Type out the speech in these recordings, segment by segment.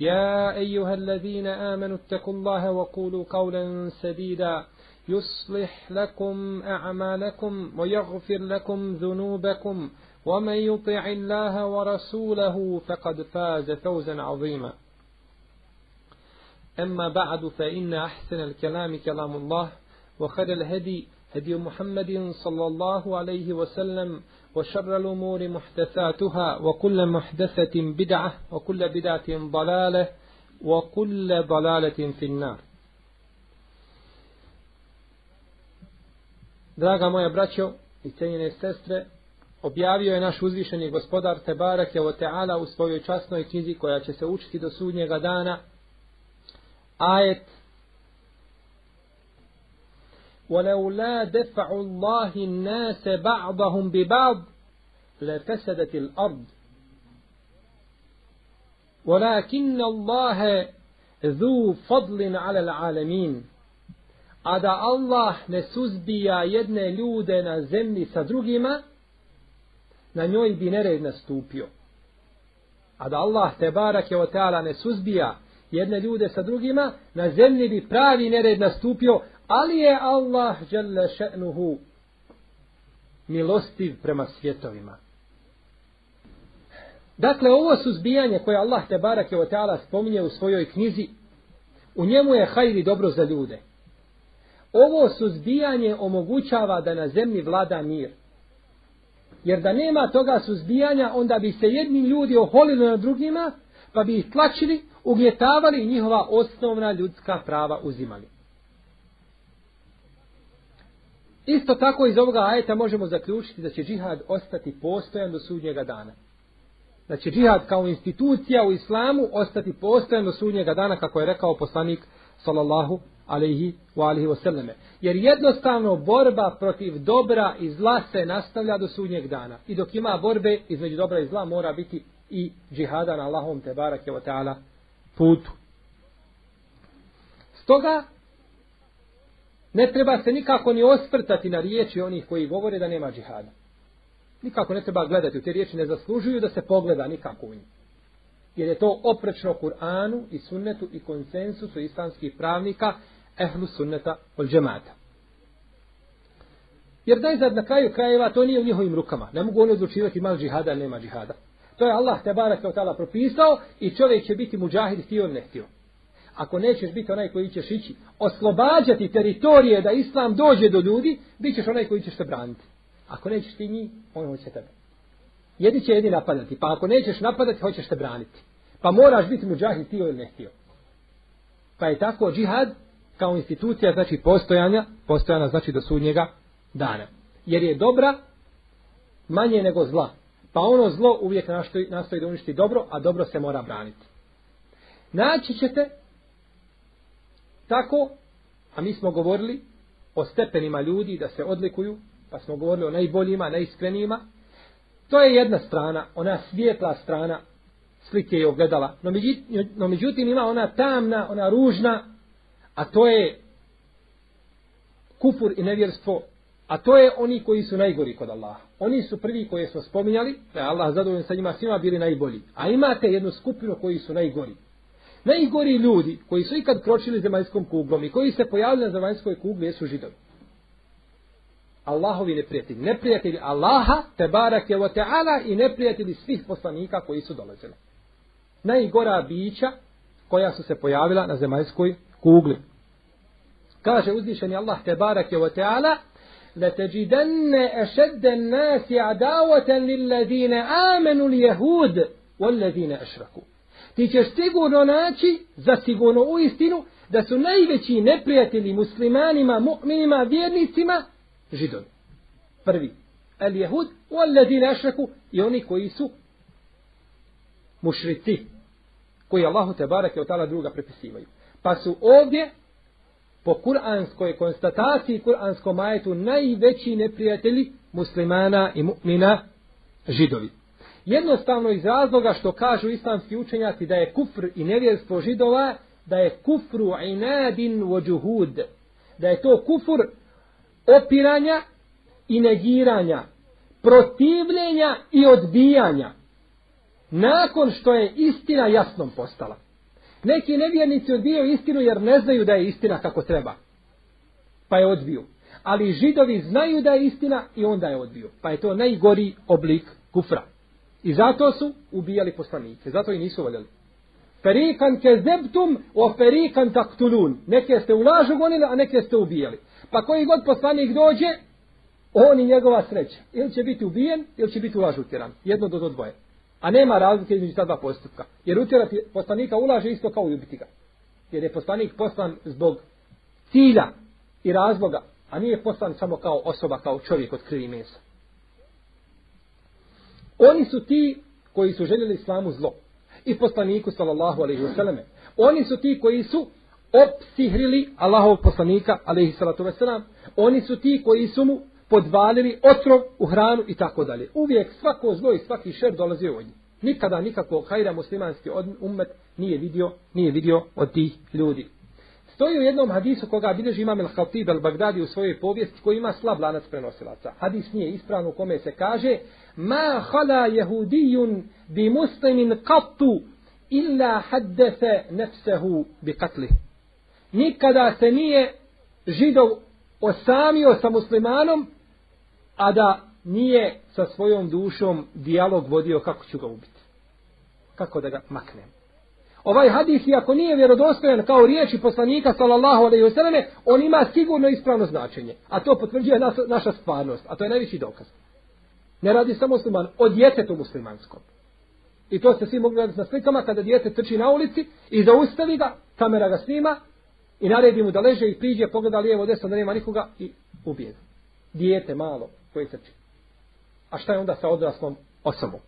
يا أيها الذين آمنوا اتقوا الله وقولوا قولا سديدا. يصلح لكم أعمالكم ويغفر لكم ذنوبكم. ومن يطع الله ورسوله فقد فاز فوزا عظيما. أما بعد فإن أحسن الكلام كلام الله وخير الهدي هدي محمد صلى الله عليه وسلم وشر الأمور محدثاتها وكل محدثة بدعة وكل بدعة ضلالة وكل ضلالة في النار Draga moja braćo i cijenjene sestre, objavio je naš uzvišeni gospodar Tebarak je Teala u svojoj časnoj knjizi koja će se učiti do sudnjega dana ajet ولولا دفع الله الناس بعضهم ببعض لفسدت الأرض ولكن الله ذو فضل على العالمين a da Allah ne suzbija jedne ljude na zemlji sa drugima, na njoj bi nered nastupio. A da Allah te barak je ne suzbija jedne ljude sa drugima, na zemlji bi pravi nered nastupio, ali je Allah jalla še'nuhu milostiv prema svjetovima. Dakle, ovo suzbijanje koje Allah te barak je o teala spominje u svojoj knjizi, u njemu je hajri dobro za ljude. Ovo suzbijanje omogućava da na zemlji vlada mir. Jer da nema toga suzbijanja, onda bi se jedni ljudi oholili na drugima, pa bi ih tlačili, ugnjetavali i njihova osnovna ljudska prava uzimali. Isto tako iz ovoga ajeta možemo zaključiti da će džihad ostati postojan do sudnjega dana. Da će džihad kao institucija u islamu ostati postojan do sudnjega dana, kako je rekao poslanik sallallahu alaihi wa alihi wasallame. Jer jednostavno borba protiv dobra i zla se nastavlja do sudnjeg dana. I dok ima borbe između dobra i zla mora biti i džihada na Allahom te barake wa ta'ala putu. Stoga ne treba se nikako ni osprtati na riječi onih koji govore da nema džihada. Nikako ne treba gledati u te riječi, ne zaslužuju da se pogleda nikako u njih. Jer je to oprečno Kur'anu i sunnetu i konsensusu islamskih pravnika ehlu sunneta od džemata. Jer najzad na kraju krajeva to nije u njihovim rukama. Ne mogu oni odlučivati ima džihada nema džihada. To je Allah te barak kao tala propisao i čovjek će biti muđahid htio ili ne htio. Ako nećeš biti onaj koji ćeš ići oslobađati teritorije da islam dođe do ljudi, bit ćeš onaj koji ćeš se braniti. Ako nećeš ti njih, on hoće tebe. Jedni će jedni napadati, pa ako nećeš napadati, hoćeš se braniti. Pa moraš biti muđahid htio ili ne htio. Pa je tako džihad kao institucija, znači postojanja, postojana znači do sudnjega dana. Jer je dobra manje nego zla. Pa ono zlo uvijek nastoji, nastoji da uništi dobro, a dobro se mora braniti. Naći ćete tako, a mi smo govorili o stepenima ljudi da se odlikuju, pa smo govorili o najboljima, najiskrenijima. To je jedna strana, ona svijetla strana slike je ogledala. No međutim, no međutim ima ona tamna, ona ružna, a to je kufur i nevjerstvo, a to je oni koji su najgori kod Allaha. Oni su prvi koji smo spominjali, da je Allah zadovoljen sa njima svima bili najbolji. A imate jednu skupinu koji su najgori. Najgori ljudi koji su ikad kročili zemaljskom kuglom i koji se pojavili na zemaljskoj kugli jesu židovi. Allahovi neprijatelji. Neprijatelji Allaha, te barake wa ta'ala i neprijatelji svih poslanika koji su dolazili. Najgora bića koja su se pojavila na zemaljskoj kugli. Kaže uzvišeni Allah te barake wa ta'ala لتجدن أشد الناس عداوة للذين آمنوا اليهود والذين أشركوا ti ćeš sigurno naći, za sigurno u istinu, da su najveći neprijatelji muslimanima, mu'minima, vjernicima, židovi. Prvi, al jehud, u alladine ašraku, i oni koji su mušrici, koji Allahu te barake od tala druga prepisivaju. Pa su ovdje, po kuranskoj konstataciji, kuranskom majetu, najveći neprijatelji muslimana i mu'mina, židovi. Jednostavno iz razloga što kažu islamski učenjaci da je kufr i nevjerstvo židova, da je kufru inadin vođuhud. Da je to kufr opiranja i negiranja, protivljenja i odbijanja. Nakon što je istina jasnom postala. Neki nevjernici odbijaju istinu jer ne znaju da je istina kako treba. Pa je odbiju. Ali židovi znaju da je istina i onda je odbiju. Pa je to najgori oblik kufra. I zato su ubijali poslanike. Zato i nisu voljeli. Ferikan ke zebtum o ferikan taktulun. Neke ste u lažu gonili, a neke ste ubijali. Pa koji god poslanik dođe, on i njegova sreća. Ili će biti ubijen, ili će biti u lažu utjeran. Jedno do dvoje. A nema razlike između ta dva postupka. Jer utjerati poslanika ulaže isto kao i ubiti ga. Jer je poslanik poslan zbog cilja i razloga, a nije poslan samo kao osoba, kao čovjek od krvi mesa. Oni su ti koji su željeli islamu zlo. I poslaniku sallallahu alaihi wasallam. Oni su ti koji su opsihrili Allahov poslanika alaihi salatu wasallam. Oni su ti koji su mu podvalili otrov u hranu i tako dalje. Uvijek svako zlo i svaki šer dolazi od njih. Nikada nikako hajra muslimanski ummet nije vidio, nije vidio od tih ljudi. Stoji u jednom hadisu koga bilježi imam el Khatib el Bagdadi u svojoj povijesti koji ima slab lanac prenosilaca. Hadis nije ispravno u kome se kaže Ma hala jehudijun bi muslimin qattu illa haddese nefsehu bi katli. Nikada se nije židov osamio sa muslimanom, a da nije sa svojom dušom dijalog vodio kako ću ga ubiti. Kako da ga maknem. Ovaj hadis, iako nije vjerodostojan kao riječi poslanika, sallallahu alaihi vseleme, on ima sigurno ispravno značenje. A to potvrđuje nas, naša stvarnost. A to je najviši dokaz. Ne radi samo musliman, o djetetu muslimanskom. I to ste svi mogli raditi na slikama, kada djete trči na ulici i zaustavi ga, kamera ga snima i naredi mu da leže i priđe, pogleda lijevo, desno, da nema nikoga i ubije ga. Dijete malo koje trči. A šta je onda sa odraslom osobom?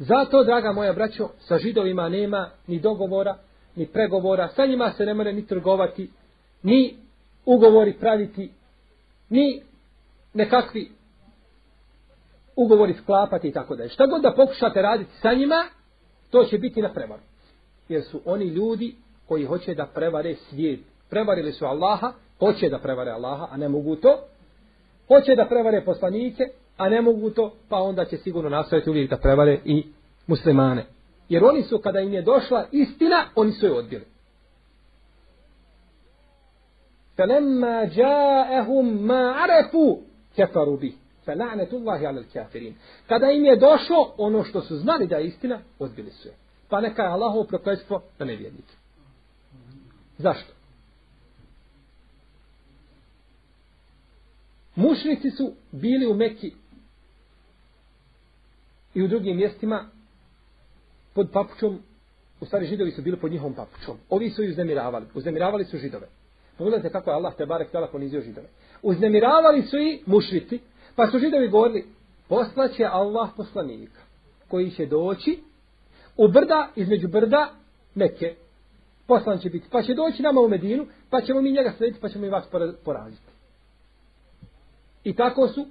Zato, draga moja braćo, sa židovima nema ni dogovora, ni pregovora, sa njima se ne more ni trgovati, ni ugovori praviti, ni nekakvi ugovori sklapati i tako da je. Šta god da pokušate raditi sa njima, to će biti na prevaru. Jer su oni ljudi koji hoće da prevare svijet. Prevarili su Allaha, hoće da prevare Allaha, a ne mogu to. Hoće da prevare poslanike, a ne mogu to, pa onda će sigurno nastaviti uvijek da prevare i muslimane. Jer oni su, kada im je došla istina, oni su je odbili. فَلَمَّا جَاءَهُمْ مَا عَرَفُوا كَفَرُوا بِهِ فَلَعْنَةُ عَلَى الْكَافِرِينَ Kada im je došlo ono što su znali da je istina, odbili su je. Pa neka je Allahov prokletstvo da ne vjednike. Zašto? Mušnici su bili u Mekki i u drugim mjestima pod papučom, u stvari židovi su bili pod njihovom papučom. Ovi su ih uznemiravali. Uznemiravali su židove. Pogledajte kako je Allah te barek tala ponizio židove. Uznemiravali su i mušriti pa su židovi govorili, poslaće Allah poslanika, koji će doći u brda, između brda, neke, poslan će biti, pa će doći nama u Medinu, pa ćemo mi njega slediti, pa ćemo i vas poraziti. I tako su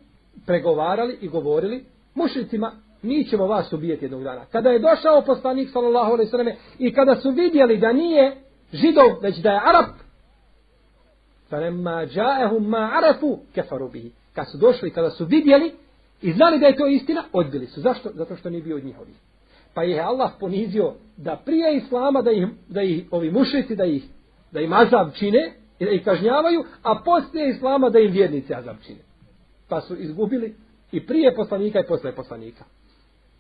pregovarali i govorili mušicima mi ćemo vas ubijeti jednog dana. Kada je došao poslanik sallallahu alejhi ve selleme i kada su vidjeli da nije židov, već da je arab, falamma ja'ahum ma arafu kafaru bihi. Kad su došli, kada su vidjeli i znali da je to istina, odbili su. Zašto? Zato što nije bio od njihovih. Pa je Allah ponizio da prije islama da ih, da ih ovi mušici da ih da im azab čine i da ih kažnjavaju, a poslije islama da im vjernici azab čine. Pa su izgubili i prije poslanika i posle poslanika.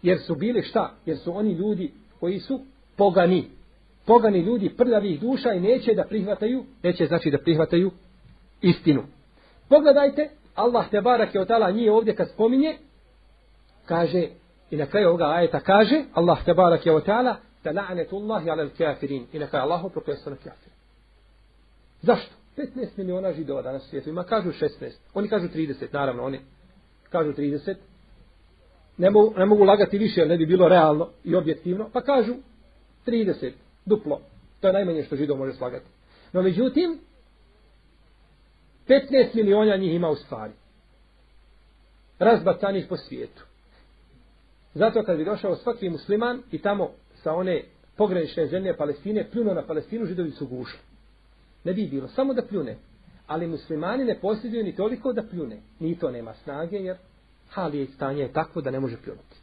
Jer su bili šta? Jer su oni ljudi koji su pogani. pogani ljudi prljavih duša i neće da prihvataju, neće znači da prihvataju istinu. Pogledajte, Allah te barak je otala nije ovdje kad spominje, kaže, i na kraju ovoga ajeta kaže, Allah te barak je otala, da la'anetullahi ala kafirin i na kraju Allahu proklestvo na kafirin. Zašto? 15 miliona židova danas u svijetu ima, kažu 16, oni kažu 30, naravno, oni kažu 30, ne mogu, ne mogu lagati više, ne bi bilo realno i objektivno, pa kažu 30, duplo. To je najmanje što židov može slagati. No međutim, 15 miliona njih ima u stvari. Razbacanih po svijetu. Zato kad bi došao svaki musliman i tamo sa one pogranične zemlje Palestine, pljuno na Palestinu, židovi su gušli. Ne bi bilo, samo da pljune. Ali muslimani ne posjeduju ni toliko da pljune. Ni to nema snage, jer hali je stanje je takvo da ne može pljunuti.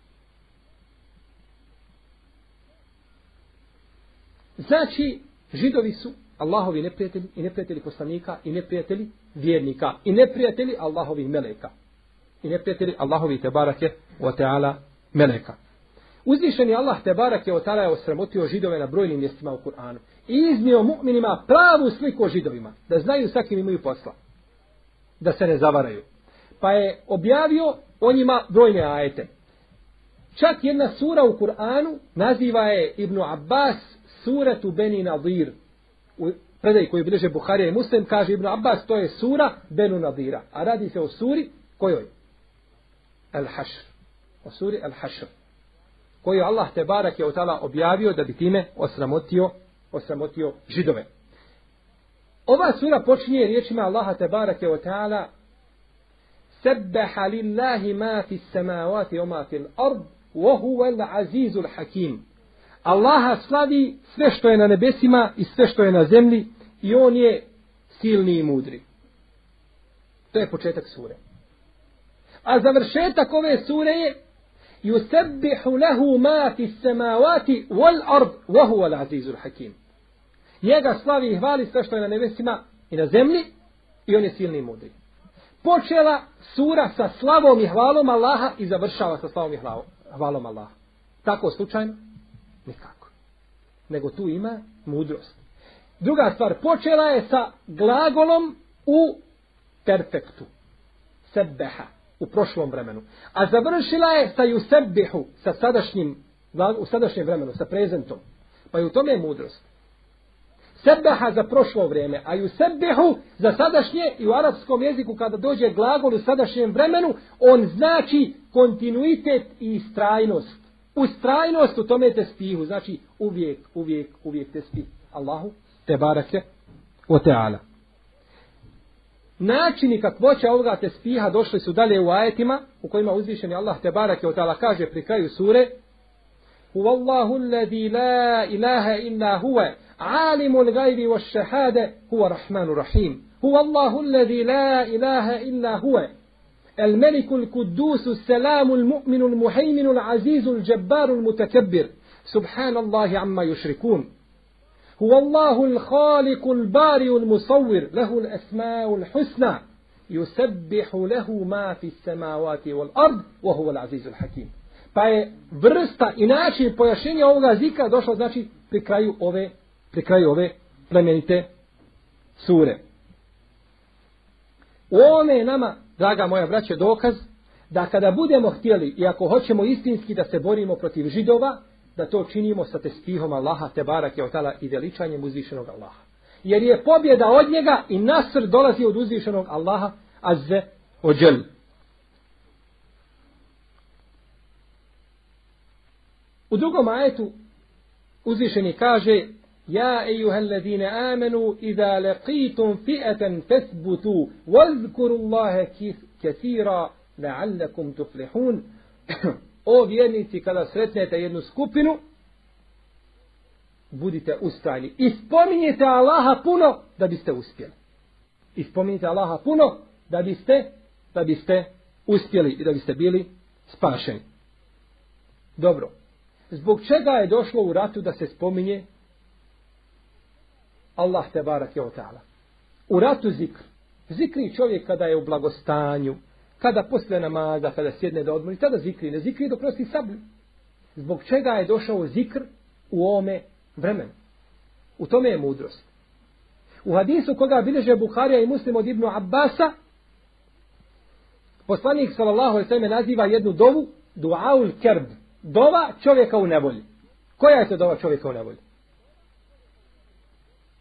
Znači, židovi su Allahovi neprijatelji i neprijatelji poslanika i neprijatelji vjernika i neprijatelji Allahovi meleka. I neprijatelji Allahovi tebarake o teala meleka. Uzvišeni Allah tebarake o teala je osramotio židove na brojnim mjestima u Kur'anu. I iznio mu'minima pravu sliku o židovima. Da znaju sa kim imaju posla. Da se ne zavaraju. Pa je objavio o njima brojne ajete. Čak jedna sura u Kur'anu naziva je Ibnu Abbas suratu Beni Nadir. U predaj koji bliže Buharija i Muslim kaže Ibnu Abbas to je sura Benu Nadira. A radi se o suri kojoj? Al-Hašr. O suri Al-Hašr. Koju Allah te barak je otala objavio da bi time osramotio, osramotio židove. Ova sura počinje riječima Allaha te barak je otala سبح لله ما في السماوات وما في الأرض وهو العزيز الحكيم Allaha slavi sve što je na nebesima i sve što je na zemlji i on je silni i mudri. To je početak sure. A završetak ove sure je yusabbihu lahu ma fi samawati wal ard wa huwa al azizul hakim. Njega slavi i hvali sve što je na nebesima i na zemlji i on je silni i mudri. Počela sura sa slavom i hvalom Allaha i završava sa slavom i hvalom Allaha. Tako slučajno? Nikako. Nego tu ima mudrost. Druga stvar, počela je sa glagolom u perfektu. Sebeha. U prošlom vremenu. A završila je sa jusebihu, Sa sadašnjim, u sadašnjem vremenu. Sa prezentom. Pa i u tome je mudrost. Sebeha za prošlo vrijeme. A yusebbihu za sadašnje i u arapskom jeziku kada dođe glagol u sadašnjem vremenu, on znači kontinuitet i istrajnost ustrajnost u tome te spihu, znači uvijek, uvijek, uvijek te spih. Allahu te barake o teala. Načini kakvoća ovoga te spiha došli su dalje u ajetima u kojima uzvišeni Allah te barake o teala kaže pri kraju sure Huvallahu alladhi la ilaha illa huve gajbi wa shahade huwa rahmanu rahim. Huwa Allahu alladhi la ilaha illa huwa الملك القدوس السلام المؤمن المهيمن العزيز الجبار المتكبر. سبحان الله عما يشركون. هو الله الخالق البارئ المصور. له الأسماء الحسنى. يسبح له ما في السماوات والأرض وهو العزيز الحكيم. Pa je vrsta i način pojašenja ovoga zika došla znači pri kraju ove plemenite sure. U ovome je nama draga moja braće, dokaz da kada budemo htjeli i ako hoćemo istinski da se borimo protiv židova, da to činimo sa testihom Allaha, te barak je otala i veličanjem uzvišenog Allaha. Jer je pobjeda od njega i nasr dolazi od uzvišenog Allaha, azze ođel. U drugom ajetu uzvišeni kaže Ja ejuha alladine amenu idha laqitum fi'atan fasbutu wazkuru Allahe kathira la'allakum tuflihun O vjernici kada sretnete jednu skupinu budite ustali. i spominjete Allaha puno da biste uspjeli. I Allaha puno da biste da biste uspjeli i da biste bili spašeni. Dobro. Zbog čega je došlo u ratu da se spominje Allah te barak je ta'ala. U ratu zikr. Zikri čovjek kada je u blagostanju, kada posle namaza, kada sjedne do odmori, tada zikri. Ne zikri dok nosi sablju. Zbog čega je došao zikr u ome vremenu? U tome je mudrost. U hadisu koga bileže Buharija i Muslim od Ibnu Abbasa, poslanik sallallahu alejhi ve naziva jednu dovu duaul kerb, dova čovjeka u nevolji. Koja je to dova čovjeka u nevolji?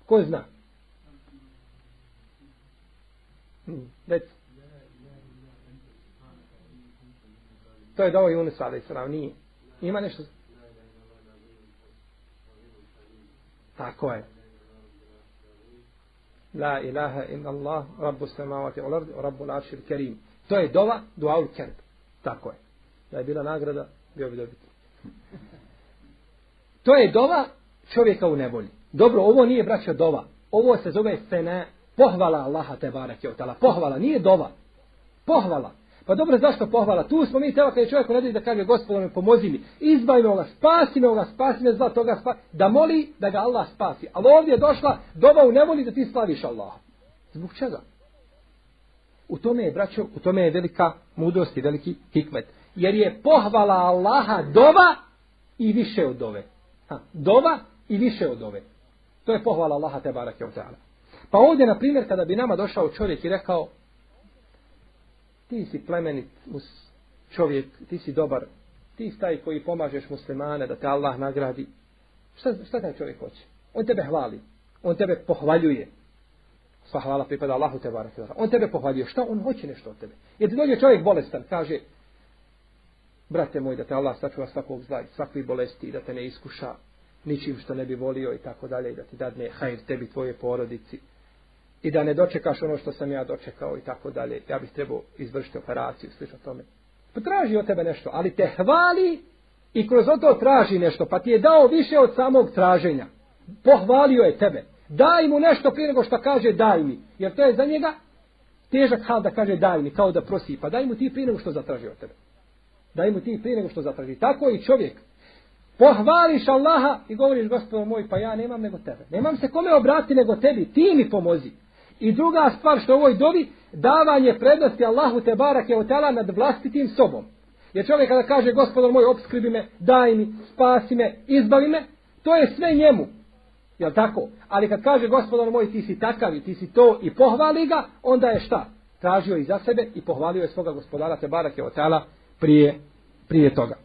Ko zna? Hmm, To je dao Yunus a.s. nije. Ima nešto? Tako je. La ilaha illa Allah, rabbu samavati u lardi, rabbu l'aršir kerim. To je dova, duaul kerb. Tako je. Da je bila nagrada, bio bi dobiti. To je dova čovjeka u nevolji. Dobro, ovo nije braćo dova. Ovo se zove sene, pohvala Allaha te bareke otala. Pohvala, nije dova. Pohvala. Pa dobro, zašto pohvala? Tu smo mi tela kada je čovjek ne da kaže gospodo me pomozi mi, izbavi me ovoga, spasi me ovoga, spasi me zla toga, spasi, da moli da ga Allah spasi. Ali ovdje je došla doba u nevoli da ti slaviš Allaha. Zbog čega? U tome je, braćo, u tome je velika mudrost i veliki hikmet. Jer je pohvala Allaha dova i više od dove. Ha, dova i više od ove. To je pohvala Allaha te barake taala. Pa ovdje, na primjer, kada bi nama došao čovjek i rekao, ti si plemenit mus, čovjek, ti si dobar, ti si taj koji pomažeš muslimane da te Allah nagradi. Šta, šta taj čovjek hoće? On tebe hvali. On tebe pohvaljuje. Sva hvala pripada Allahu te barake. On tebe pohvaljuje. Šta on hoće nešto od tebe? Jer ti dođe čovjek bolestan, kaže, brate moj, da te Allah sačuva svakog zla i svakvi bolesti, da te ne iskuša ničim što ne bi volio i tako dalje, i da ti dadne hajr tebi, tvoje porodici, i da ne dočekaš ono što sam ja dočekao i tako dalje. Ja bih trebao izvršiti operaciju, slično tome. Pa Potraži od tebe nešto, ali te hvali i kroz to traži nešto, pa ti je dao više od samog traženja. Pohvalio je tebe. Daj mu nešto prije nego što kaže daj mi. Jer to je za njega težak hal da kaže daj mi, kao da prosi. Pa daj mu ti prije nego što zatraži od tebe. Daj mu ti prije nego što zatraži. Tako i čovjek. Pohvališ Allaha i govoriš gospodo moj, pa ja nemam nego tebe. Nemam se kome obrati nego tebi, ti mi pomozi. I druga stvar što ovoj dovi, davanje prednosti Allahu te barake od tela nad vlastitim sobom. Jer čovjek kada kaže gospodar moj obskribi me, daj mi, spasi me, izbavi me, to je sve njemu. Jel tako? Ali kad kaže gospodar moj ti si takav i ti si to i pohvali ga, onda je šta? Tražio i za sebe i pohvalio je svoga gospodara te barake od tela prije, prije toga.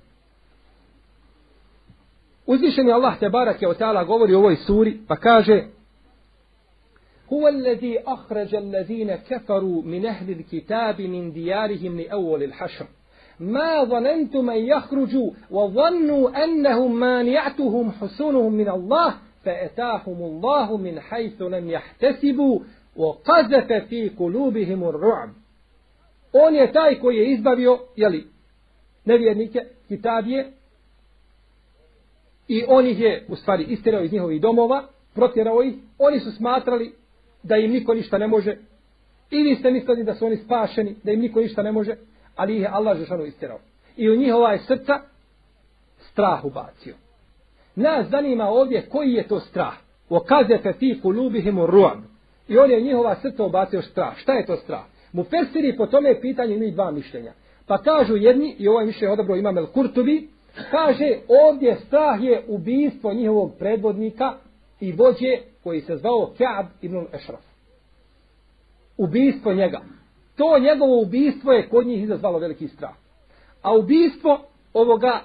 Uzvišeni Allah te barake od tela govori u ovoj suri pa kaže هو الذي أخرج الذين كفروا من أهل الكتاب من ديارهم لأول الحشر ما ظننتم أن يخرجوا وظنوا أنهم مانعتهم حسنهم من الله فأتاهم الله من حيث لم يحتسبوا وقذف في قلوبهم الرعب On je taj koji je izbavio, jeli, nevjernike, kitabije, i on ih je, u stvari, istirao iz njihovih domova, protjerao ih, oni su smatrali da im niko ništa ne može. I vi ste mislili da su oni spašeni, da im niko ništa ne može, ali ih je Allah Žešanu istirao. I u njihova je srca strah ubacio. Nas zanima ovdje koji je to strah. O kazete ti kulubihim u ruam. I on je u njihova srca ubacio strah. Šta je to strah? Mu persiri po tome pitanje imaju dva mišljenja. Pa kažu jedni, i ovaj mišljenje odabro imam El Kurtubi, kaže ovdje strah je ubijstvo njihovog predvodnika i vođe koji se zvao Ka'ab ibn Ešraf. Ubijstvo njega. To njegovo ubijstvo je kod njih izazvalo veliki strah. A ubijstvo ovoga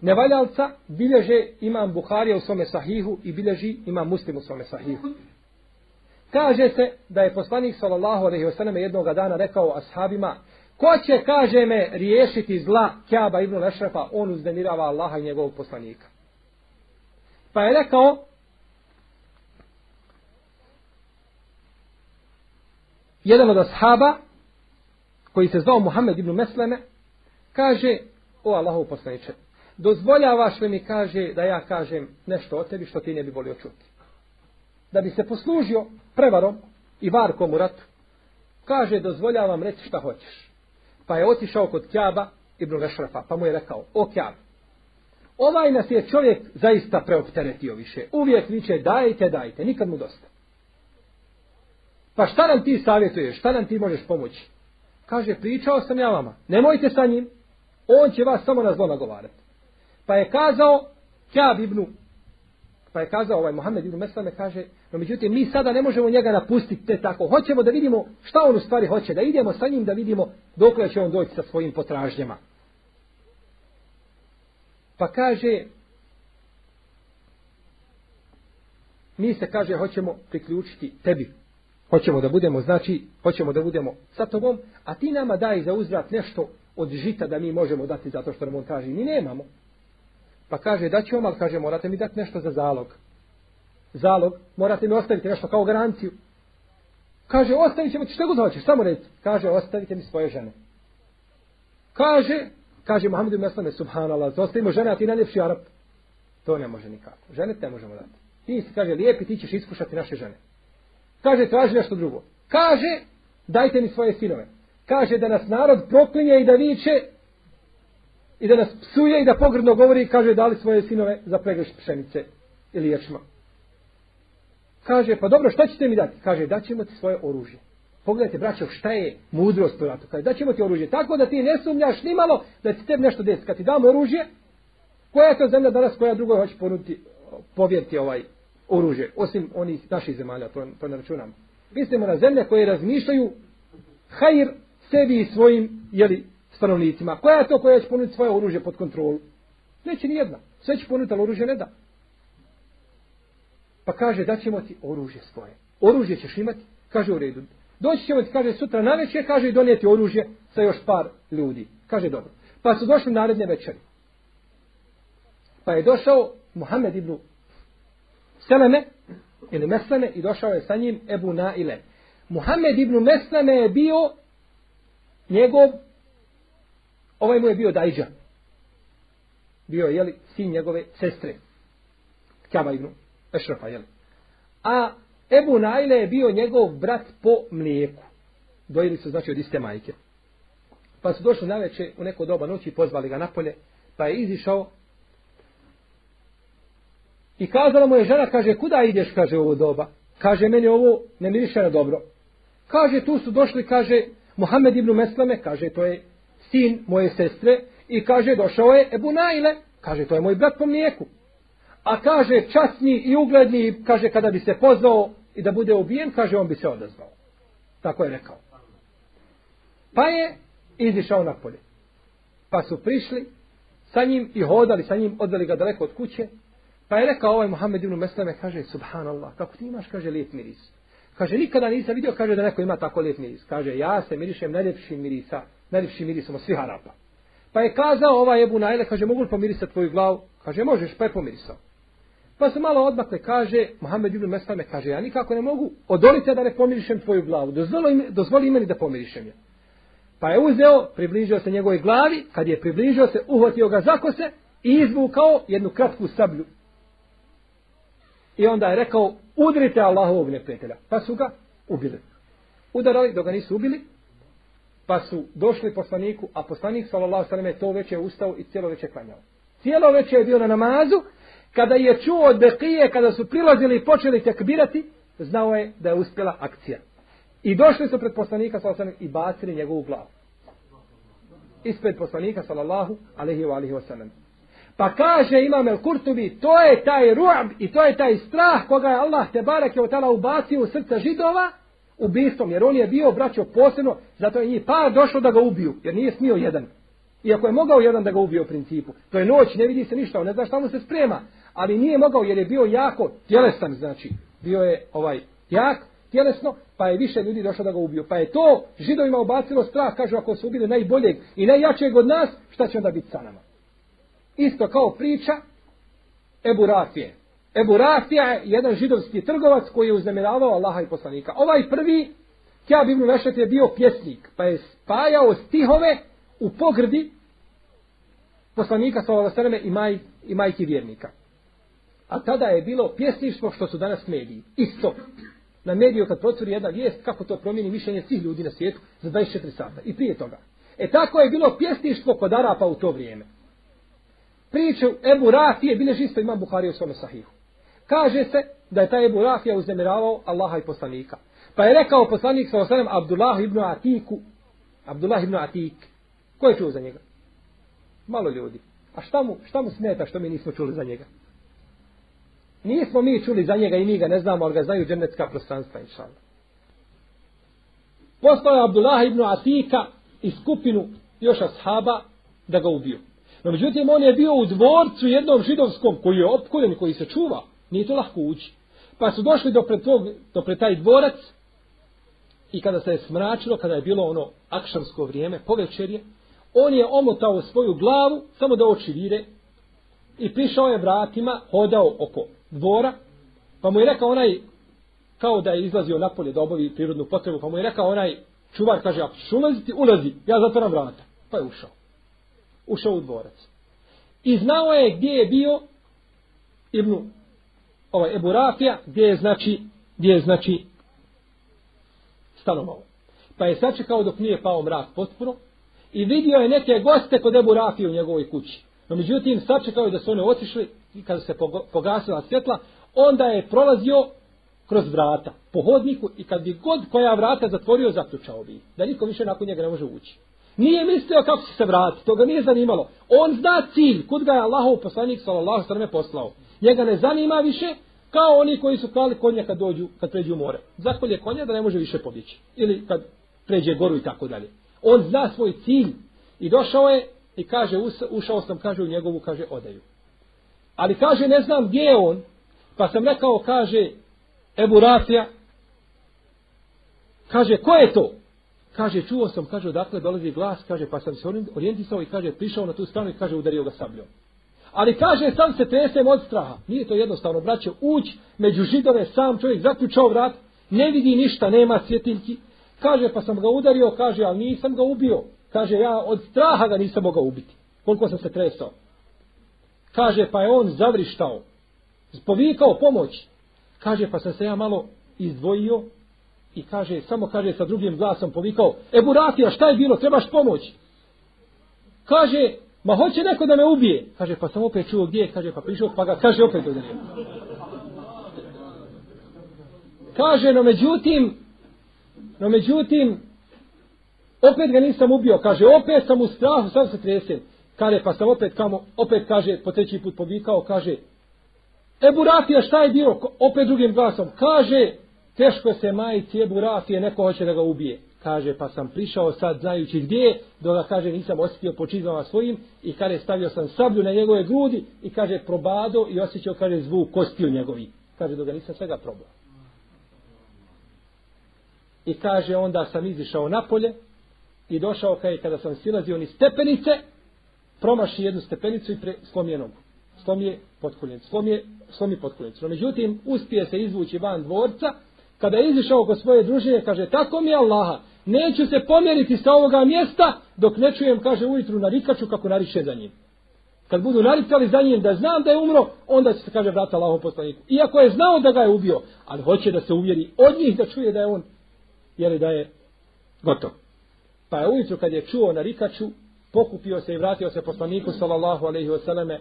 nevaljalca bilježe imam Buharija u svome sahihu i bilježi imam Muslim u svome sahihu. Kaže se da je poslanik sallallahu alejhi ve selleme jednog dana rekao ashabima ko će kaže me riješiti zla Kjaba ibn Lešrefa, on uzdemirava Allaha i njegovog poslanika. Pa je rekao jedan od ashaba koji se zvao Muhammed ibn Mesleme kaže o Allahov poslaniče dozvoljavaš li mi kaže da ja kažem nešto o tebi što ti ne bi volio čuti da bi se poslužio prevarom i varkom u ratu kaže dozvoljavam reći šta hoćeš pa je otišao kod Kjaba ibn Rešrafa pa mu je rekao o Kjab ovaj nas je čovjek zaista preopteretio više uvijek viće dajte dajte nikad mu dosta Pa šta nam ti savjetuješ? Šta nam ti možeš pomoći? Kaže, pričao sam ja vama. Nemojte sa njim. On će vas samo na zlo nagovarati. Pa je kazao Kjab ibn, pa je kazao ovaj Mohamed ibn Meslame, kaže, no međutim, mi sada ne možemo njega napustiti te tako. Hoćemo da vidimo šta on u stvari hoće, da idemo sa njim da vidimo dok će on doći sa svojim potražnjama. Pa kaže, mi se kaže, hoćemo priključiti tebi. Hoćemo da budemo, znači, hoćemo da budemo sa tobom, a ti nama daj za uzvrat nešto od žita da mi možemo dati zato što nam on kaže, mi nemamo. Pa kaže, da ću vam, ali kaže, morate mi dati nešto za zalog. Zalog, morate mi ostaviti nešto kao garanciju. Kaže, ostavit ćemo ti što god hoćeš, samo reći. Kaže, ostavite mi svoje žene. Kaže, kaže Muhammed ibn Meslame, subhanallah, ostavimo žene, a ti najljepši Arab. To ne može nikako. Žene te možemo dati. Ti si, kaže, lijepi, ti ćeš iskušati naše žene. Kaže, traži nešto drugo. Kaže, dajte mi svoje sinove. Kaže, da nas narod proklinje i da viče, i da nas psuje i da pogrdno govori i kaže dali svoje sinove za pregršt pšenice ili ječma. Kaže, pa dobro, šta ćete mi dati? Kaže, daćemo ti svoje oružje. Pogledajte, braćo, šta je mudrost u ratu? Kaže, daćemo ti oružje. Tako da ti ne sumnjaš ni malo da ti tebi nešto desi. Kad ti damo oružje, koja je to zemlja danas koja drugoj hoće ponuditi, povjeriti ovaj oružje? Osim onih naših zemalja, to, to ne računamo. Mislimo na zemlje koje razmišljaju hajir sebi i svojim, jeli, stanovnicima. Koja je to koja će ponuditi svoje oružje pod kontrolu? Neće ni jedna. Sve će ponuditi, ali oružje ne da. Pa kaže, da ćemo ti oružje svoje. Oružje ćeš imati, kaže u redu. Doći ćemo ti, kaže, sutra na večer, kaže, donijeti oružje sa još par ljudi. Kaže, dobro. Pa su došli naredne večeri. Pa je došao Muhammed ibn Seleme, ili Mesleme, i došao je sa njim Ebu Naile. Muhammed ibn Mesleme je bio njegov Ovaj mu je bio Dajđa. Bio je, jeli, sin njegove sestre. Kjaba ibn Ešrafa, jeli. A Ebu Najle je bio njegov brat po mlijeku. Dojeli su, znači, od iste majke. Pa su došli na veče u neko doba noći i pozvali ga napolje. Pa je izišao I kazala mu je žena, kaže, kuda ideš, kaže, ovo doba? Kaže, meni ovo ne miriše na dobro. Kaže, tu su došli, kaže, Muhammed ibn Meslame, kaže, to je sin moje sestre i kaže došao je Ebu Naile, kaže to je moj brat po mlijeku. A kaže časni i ugledni, kaže kada bi se pozvao i da bude ubijen, kaže on bi se odazvao. Tako je rekao. Pa je izišao na polje. Pa su prišli sa njim i hodali sa njim, odveli ga daleko od kuće. Pa je rekao ovaj Muhammed ibn Mesleme, kaže, subhanallah, kako ti imaš, kaže, lijep miris. Kaže, nikada nisam vidio, kaže, da neko ima tako lijep miris. Kaže, ja se mirišem najljepšim mirisa najljepšim mirisom od svih Arapa. Pa je kazao ova Ebu Najle, kaže, mogu li pomirisati tvoju glavu? Kaže, možeš, pa je pomirisao. Pa se malo odmakle, kaže, Mohamed Ibn Meslame, kaže, ja nikako ne mogu, odoliti da ne pomirišem tvoju glavu, dozvoli, dozvoli meni da pomirišem je. Pa je uzeo, približio se njegovoj glavi, kad je približio se, uhvatio ga za kose i izvukao jednu kratku sablju. I onda je rekao, udrite Allahovog neprijatelja. Pa su ga ubili. Udarali, dok ga nisu ubili, pa su došli poslaniku, a poslanik sallallahu sallam je to već je ustao i cijelo večer klanjao. Cijelo večer je bio na namazu, kada je čuo od Bekije, kada su prilazili i počeli tekbirati, znao je da je uspjela akcija. I došli su pred poslanika sallallahu sallam i bacili njegovu glavu. Ispred poslanika sallallahu alejhi ve alihi wasallam. Pa kaže Imam El Kurtubi, to je taj ru'b i to je taj strah koga je Allah te barek je otala ubacio u srca židova, ubistvom, jer on je bio braćo posebno, zato je njih par došlo da ga ubiju, jer nije smio jedan. Iako je mogao jedan da ga ubije u principu. To je noć, ne vidi se ništa, on ne zna šta mu se sprema. Ali nije mogao jer je bio jako tjelesan, znači. Bio je ovaj jak, tjelesno, pa je više ljudi došlo da ga ubiju. Pa je to židovima ubacilo strah, kažu ako su ubili najboljeg i najjačeg od nas, šta će onda biti sa nama? Isto kao priča Ebu Rafije. Ebu Rafija je jedan židovski trgovac koji je uznemiravao Allaha i poslanika. Ovaj prvi, Kjab ibn Vešet je bio pjesnik, pa je spajao stihove u pogrdi poslanika sa sveme i, maj, i majki vjernika. A tada je bilo pjesništvo što su danas mediji. Isto. Na mediju kad procuri jedna vijest, kako to promijeni mišljenje svih ljudi na svijetu za 24 sata. I prije toga. E tako je bilo pjesništvo kod Arapa u to vrijeme priče Ebu Rafije bileži isto imam Buhari u svome sahihu. Kaže se da je taj Ebu Rafija uznemiravao Allaha i poslanika. Pa je rekao poslanik sa osanem Abdullah ibn Atiku. Abdullah ibn Atik. Ko je čuo za njega? Malo ljudi. A šta mu, šta mu smeta što mi nismo čuli za njega? Nismo mi čuli za njega i mi ga ne znamo, ali ga znaju džennetska prostranstva, inša Allah. Poslao je Abdullah ibn Atika i skupinu još ashaba da ga ubiju. No međutim, on je bio u dvorcu jednom židovskom koji je opkoljen, koji se čuva. Nije to lahko ući. Pa su došli do pred, tog, do pred taj dvorac i kada se je smračilo, kada je bilo ono akšamsko vrijeme, po večerje, on je omotao svoju glavu, samo da oči vire, i prišao je vratima, hodao oko dvora, pa mu je rekao onaj, kao da je izlazio napolje da obavi prirodnu potrebu, pa mu je rekao onaj čuvar, kaže, ako ćeš ulaziti, ulazi, ja zatvoram vrata. Pa je ušao. Ušao u dvorac. I znao je gdje je bio Ibnu, ovaj, Ebu Rafija, gdje je znači, gdje je znači stanovao. Pa je sačekao dok nije pao mrak potpuno i vidio je neke goste kod Ebu Rafije u njegovoj kući. No međutim, sačekao je da su one otišli i kada se pogasila svjetla, onda je prolazio kroz vrata po hodniku i kad bi god koja vrata zatvorio, zaključao bi. Da niko više nakon njega ne može ući. Nije mislio kako će se vratiti, to ga nije zanimalo. On zna cilj, kud ga je Allahov poslanik sallallahu sallam poslao. Njega ne zanima više kao oni koji su klali konja kad dođu, kad pređu u more. Zakolje konja da ne može više pobjeći. Ili kad pređe goru i tako dalje. On zna svoj cilj i došao je i kaže, ušao sam, kaže u njegovu, kaže, odaju. Ali kaže, ne znam gdje je on, pa sam rekao, kaže, Ebu Rafija, kaže, ko je to? Kaže, čuo sam, kaže, odakle dolazi glas, kaže, pa sam se orijentisao i kaže, prišao na tu stranu i kaže, udario ga sabljom. Ali kaže, sam se tresem od straha. Nije to jednostavno, braće, uć među židove, sam čovjek zaključao vrat, ne vidi ništa, nema svjetiljki. Kaže, pa sam ga udario, kaže, ali nisam ga ubio. Kaže, ja od straha ga nisam mogao ubiti. Koliko sam se tresao. Kaže, pa je on zavrištao. Povikao pomoć. Kaže, pa sam se ja malo izdvojio i kaže, samo kaže sa drugim glasom povikao, Ebu Rafija, šta je bilo, trebaš pomoć? Kaže, ma hoće neko da me ubije. Kaže, pa sam opet čuo gdje, kaže, pa prišao, pa ga, kaže, opet udario. Kaže, no međutim, no međutim, opet ga nisam ubio. Kaže, opet sam u strahu, sam se tresem. Kaže, pa sam opet, kamo, opet kaže, po treći put povikao, kaže, Ebu Rafija, šta je bilo? Opet drugim glasom. Kaže, teško se majici Ebu Rafije, neko hoće da ga ubije. Kaže, pa sam prišao sad znajući gdje, dok ga kaže, nisam osjetio po čizmama svojim i kaže, stavio sam sablju na njegove grudi i kaže, probado i osjećao, kaže, zvuk kostiju njegovi. Kaže, dok ga nisam svega probao. I kaže, onda sam izišao napolje i došao kaj kada sam silazio ni stepenice, promaši jednu stepenicu i pre, slomi je nogu. Slomi je potkoljenicu. Slomi je, slomi potkoljenicu. No, međutim, uspije se izvući van dvorca, kada je izišao kod svoje družine, kaže, tako mi je Allaha, neću se pomeriti sa ovoga mjesta, dok ne čujem, kaže, ujutru narikaču kako nariče za njim. Kad budu narikali za njim da znam da je umro, onda će se, kaže, vrata Allahom poslaniku. Iako je znao da ga je ubio, ali hoće da se uvjeri od njih da čuje da je on, jer da je gotov. Pa je ujutru kad je čuo narikaču, pokupio se i vratio se poslaniku sallallahu alaihi wasallame,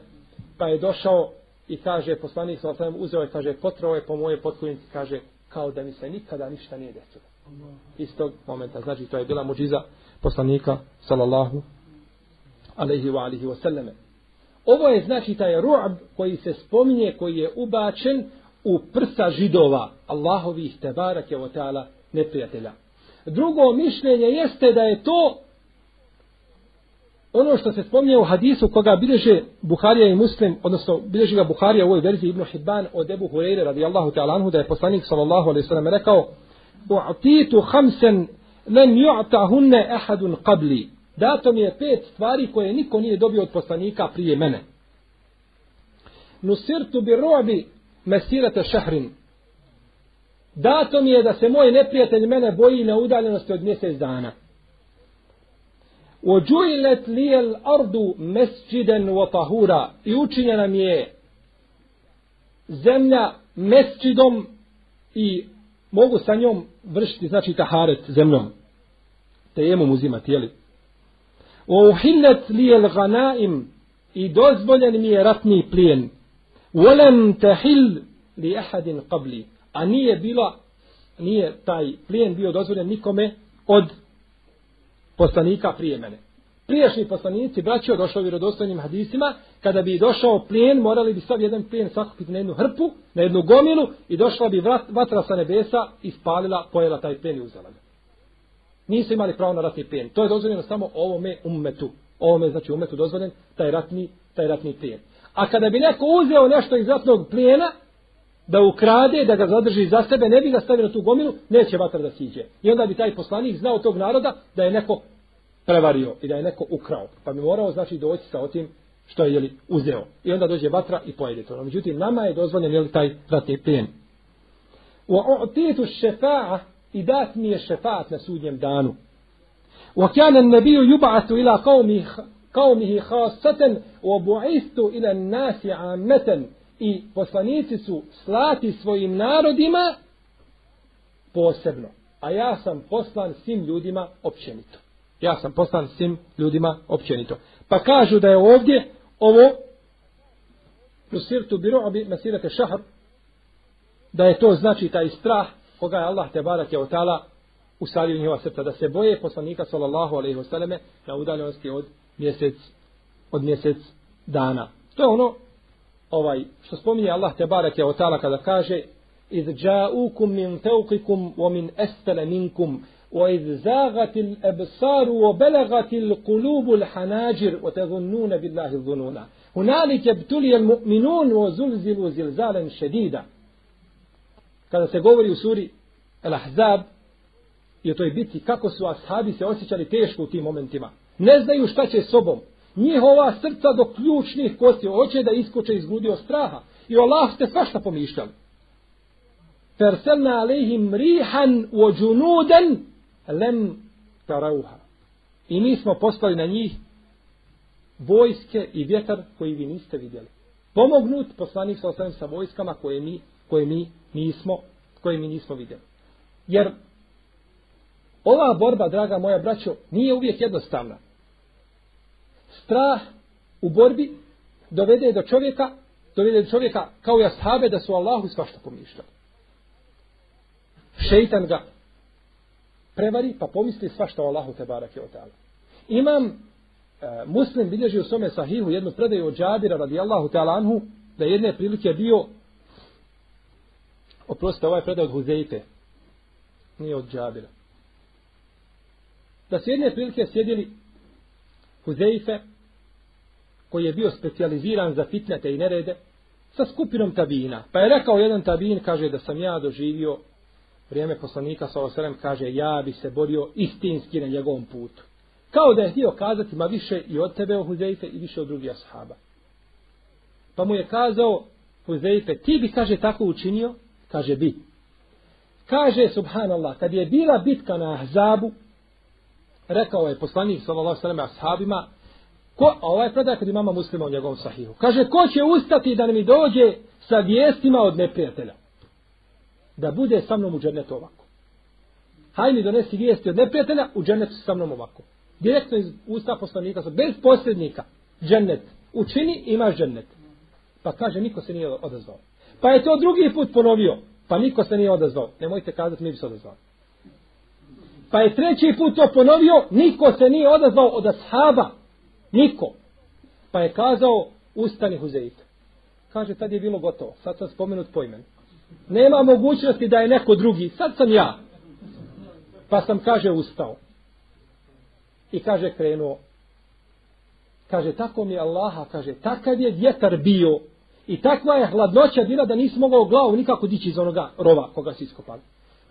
pa je došao i kaže, poslanik sallallahu alaihi uzeo je, kaže, potrao je po moje potkunici, kaže, kao da mi se nikada ništa nije desilo. Iz tog momenta, znači to je bila muđiza poslanika sallallahu alaihi wa alihi wasallame. Ovo je znači taj ru'ab koji se spominje, koji je ubačen u prsa židova, Allahovih tebarake wa ta'ala neprijatelja. Drugo mišljenje jeste da je to ono što se spominje u hadisu koga bilježe Buharija i Muslim, odnosno bilježi ga Buharija u ovoj verziji Ibn Hibban od Ebu Hureyre radijallahu ta'ala anhu da je poslanik sallallahu alaihi sallam rekao U'titu hamsen len ju'tahunne ahadun qabli. Dato mi je pet stvari koje niko nije dobio od poslanika prije mene. Nusirtu bi robi mesirate šahrin. Dato mi je da se moj neprijatelj mene boji na udaljenosti od mjesec dana. Ođujlet lijel ardu mesđiden wa tahura i učinjena mi je zemlja mesđidom i mogu sa njom vršiti, znači taharet zemljom. Tejemom uzimati, jeli? O uhillet lijel i dozvoljen mi je ratni plijen. Volem tehil li ahadin qabli. A nije bila, nije taj plijen bio dozvoljen nikome od poslanika prije mene. Priješnji poslanici, braćo, došao vjerodostojnim hadisima, kada bi došao plijen, morali bi sav jedan plijen sakupiti na jednu hrpu, na jednu gomilu i došla bi vatra sa nebesa i spalila, pojela taj plijen i uzela ga. Nisu imali pravo na ratni plijen. To je dozvoljeno samo ovome ummetu. Ovome, znači ummetu dozvoljen, taj ratni, taj ratni plijen. A kada bi neko uzeo nešto iz ratnog plijena, da ukrade, da ga zadrži za sebe, ne bi ga stavio na tu gomilu, neće vatra da siđe. I onda bi taj poslanik znao tog naroda da je neko prevario i da je neko ukrao. Pa bi morao znači doći sa otim što je jeli, uzeo. I onda dođe vatra i pojede to. Međutim, nama je dozvoljen jeli, taj ratni plijen. U otijetu šefa'a i dat mi je šefa'at na sudnjem danu. U kjanen nebiju juba'atu ila qavmih qaumihi khassatan wa bu'istu ila an-nasi ameten i poslanici su slati svojim narodima posebno. A ja sam poslan svim ljudima općenito. Ja sam poslan svim ljudima općenito. Pa kažu da je ovdje ovo nusirtu biru'abi masirate šahar da je to znači taj strah koga je Allah te barak je otala usadio njihova srca da se boje poslanika sallallahu alejhi ve selleme na udaljenosti od mjesec od mjesec dana. To je ono ovaj što spominje Allah te bareke ve taala kada kaže iz ja'ukum min fawqikum wa min asfala minkum wa iz zaghatil absar wa balaghatil qulubul hanajir wa tadhunnuna billahi dhununa. Hunalika ibtuliya almu'minun wa zulzilu zilzalan shadida. Kada se govori u suri al-ahzab i o toj biti kako su ashabi se osjećali teško u tim momentima. Ne znaju šta će sobom. Njihova srca do ključnih kosti hoće da iskoče iz grudi od straha. I o Allah ste svašta pomišljali. Ferselna alejhim rihan u džunuden lem tarauha. I mi smo poslali na njih vojske i vjetar koji vi niste vidjeli. Pomognut poslanik sa osvijem sa vojskama koje mi, koje mi nismo, koje mi nismo vidjeli. Jer ova borba, draga moja braćo, nije uvijek jednostavna strah u borbi dovede do čovjeka, dovede do čovjeka kao i ashabe da su Allahu svašta pomišljali. Šeitan ga prevari pa pomisli svašta o Allahu te barake o ta'ala. Imam e, muslim bilježi u svome sahihu jednu predaju od Džabira radijallahu ta'ala anhu da jedne prilike bio oprostite ovaj predaj od Huzeyte nije od Džabira da su jedne prilike sjedili Huzeife, koji je bio specijaliziran za fitnete i nerede, sa skupinom tabina. Pa je rekao jedan tabin, kaže da sam ja doživio vrijeme poslanika sa osalem, kaže ja bi se borio istinski na njegovom putu. Kao da je htio kazati, ma više i od tebe o Huzeife i više od drugih ashaba. Pa mu je kazao Huzeife, ti bi, kaže, tako učinio? Kaže, bi. Kaže, subhanallah, kad je bila bitka na Ahzabu, rekao je poslanik sallallahu alejhi ve ashabima ko a ovaj predaj kod imama muslima u njegovom sahihu. Kaže ko će ustati da mi dođe sa vijestima od neprijatelja? Da bude sa mnom u džennetu ovako. Haj mi donesi vijesti od neprijatelja u džennetu sa mnom ovako. Direktno iz usta poslanika bez posrednika džennet. Učini imaš džennet. Pa kaže niko se nije odazvao. Pa je to drugi put ponovio. Pa niko se nije odazvao. Nemojte kazati mi bi se odazvao Pa je treći put to ponovio, niko se nije odazvao od ashaba. Niko. Pa je kazao, ustani Huzeit. Kaže, tad je bilo gotovo. Sad sam spomenut po imenu. Nema mogućnosti da je neko drugi. Sad sam ja. Pa sam, kaže, ustao. I kaže, krenuo. Kaže, tako mi je Allaha, kaže, takav je vjetar bio. I takva je hladnoća bila da nisi mogao glavu nikako dići iz onoga rova koga si iskopali.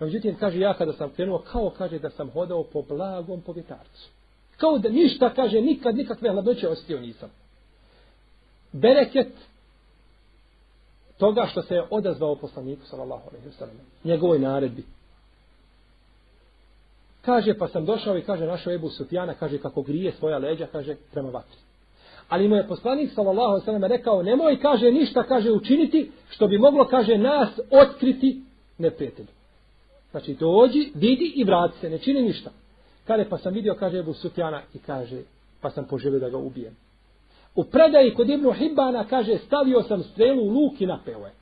Međutim, kaže, ja kada sam krenuo, kao kaže da sam hodao po blagom povjetarcu. Kao da ništa, kaže, nikad nikakve hladnoće ostio nisam. Bereket toga što se je odazvao poslaniku, sallallahu alaihi wa sallam, njegovoj naredbi. Kaže, pa sam došao i kaže, našao Ebu Sufjana, kaže, kako grije svoja leđa, kaže, prema vatri. Ali mu je poslanik, sallallahu alaihi wa sallam, rekao, nemoj, kaže, ništa, kaže, učiniti, što bi moglo, kaže, nas otkriti neprijatelju. Znači dođi, vidi i vrati se, ne čini ništa. Kaže, pa sam vidio, kaže Ebu Sufjana i kaže, pa sam poželio da ga ubijem. U predaji kod Ibnu Hibbana kaže, stavio sam strelu u luk i napeo je.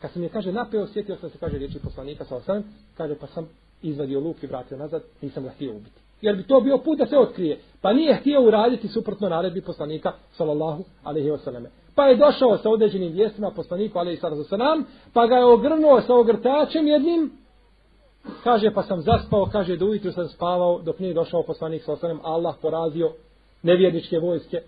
Kad sam je, kaže, napeo, sjetio sam se, kaže, riječi poslanika, sa osam, kaže, pa sam izvadio luk i vratio nazad, nisam ga htio ubiti. Jer bi to bio put da se otkrije. Pa nije htio uraditi suprotno naredbi poslanika, sallallahu alaihi wasallam. Pa je došao sa određenim vijestima poslaniku, alaihi sallam, pa ga je ogrnuo sa ogrtačem jednim, kaže pa sam zaspao, kaže da ujutru sam spavao dok nije došao poslanik sa osanem, Allah porazio nevjerničke vojske,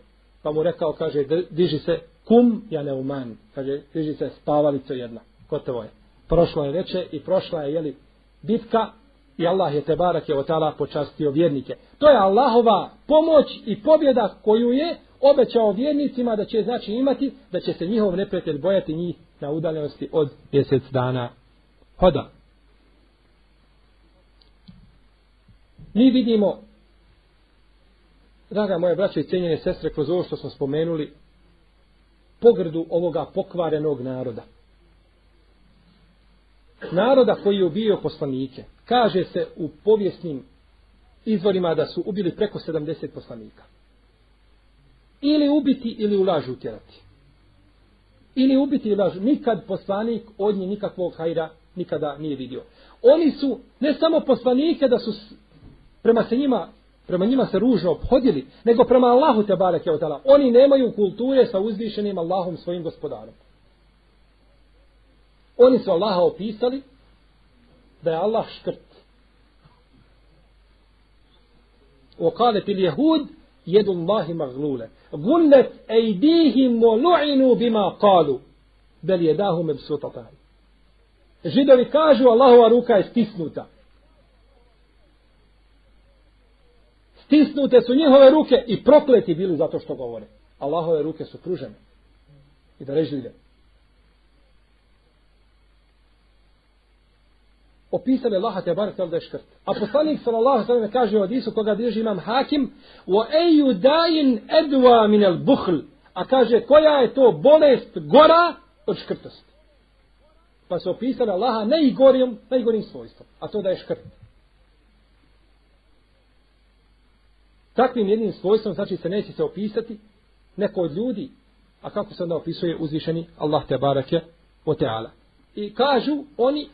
pa mu rekao, kaže, diži se kum, ja ne uman, kaže, diži se spavalico jedna, gotovo je. Prošlo je veče i prošla je, jeli, bitka i Allah je te barak je otala počastio vjernike. To je Allahova pomoć i pobjeda koju je obećao vjernicima da će znači imati, da će se njihov neprijatelj bojati njih na udaljenosti od mjesec dana hoda. Mi vidimo draga moja braće i cijenjene sestre, kroz ovo što smo spomenuli, pogrdu ovoga pokvarenog naroda. Naroda koji je ubio poslanike. Kaže se u povijesnim izvorima da su ubili preko 70 poslanika Ili ubiti ili u lažu utjerati. Ili ubiti ili lažu. Nikad poslanik od njih nikakvog hajra nikada nije vidio. Oni su ne samo poslanike da su prema se njima prema njima se ružno obhodili, nego prema Allahu te bareke od tala. Oni nemaju kulture sa uzvišenim Allahom svojim gospodarom. Oni su Allaha opisali da je Allah škrt. وقالت اليهود jedu Allahi maglule. Gullet ejdihim mo lu'inu bima kalu. Bel jedahu dahu me bsutatani. Židovi kažu Allahova ruka je stisnuta. Stisnute su njihove ruke i prokleti bili zato što govore. Allahove ruke su pružene. I da režu. Opisane Allaha te bar da je škrt. A poslanik sallallahu sallam kaže u Adisu koga drži imam hakim wa eju dain edwa min al buhl. A kaže koja je to bolest gora od škrtosti. Pa se opisali Allaha najgorim, najgorim svojstvom. A to da je škrt. Takvim jednim svojstvom znači se neće se opisati neko od ljudi, a kako se onda opisuje uzvišeni Allah te barake o teala. I kažu oni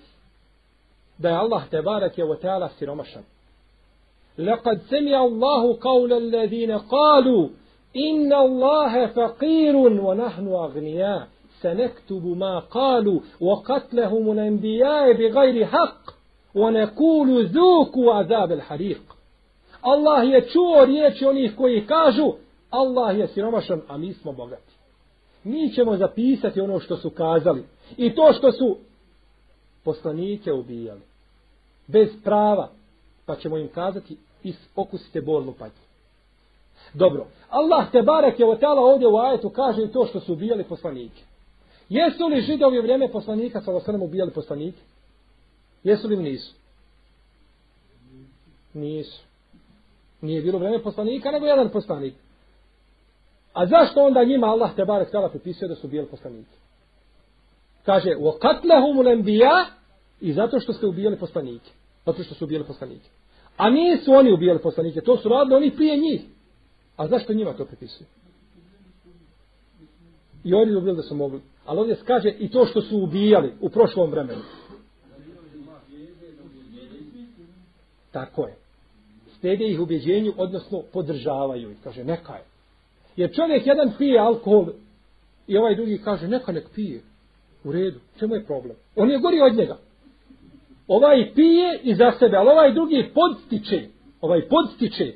da je Allah te barake wa ta'ala siromašan. Lekad semi Allahu kaule allazine kalu, inna Allahe faqirun wa nahnu agnija, se ma kalu, wa katlehumu na imbijaje bi gajri haq, wa nekulu zuku azab al harik. Allah je čuo riječi onih koji kažu, Allah je siromašan, a mi smo bogati. Mi ćemo zapisati ono što su kazali i to što su poslanike ubijali. Bez prava. Pa ćemo im kazati is okusite bolnu patnju. Dobro. Allah te barek je otala ovdje u ajetu kaže to što su ubijali poslanike. Jesu li židovi u vrijeme poslanika sa osrem ubijali poslanike? Jesu li nisu? Nisu. Nije bilo vrijeme poslanika, nego jedan poslanik. A zašto onda njima Allah te barek tala pripisuje da su ubijali poslanike? Kaže, u katlehumu lembija i zato što ste ubijali poslanike. Zato što su ubijali poslanike. A nisu oni ubijali poslanike, to su radili oni prije njih. A zašto njima to pripisuju? I oni ubijali da su mogli. Ali ovdje kaže i to što su ubijali u prošlom vremenu. Tako je stede ih ubjeđenju, odnosno podržavaju ih. Kaže, neka je. Jer čovjek jedan pije alkohol i ovaj drugi kaže, neka nek pije. U redu, čemu je problem? On je gori od njega. Ovaj pije i za sebe, ali ovaj drugi podstiče. Ovaj podstiče.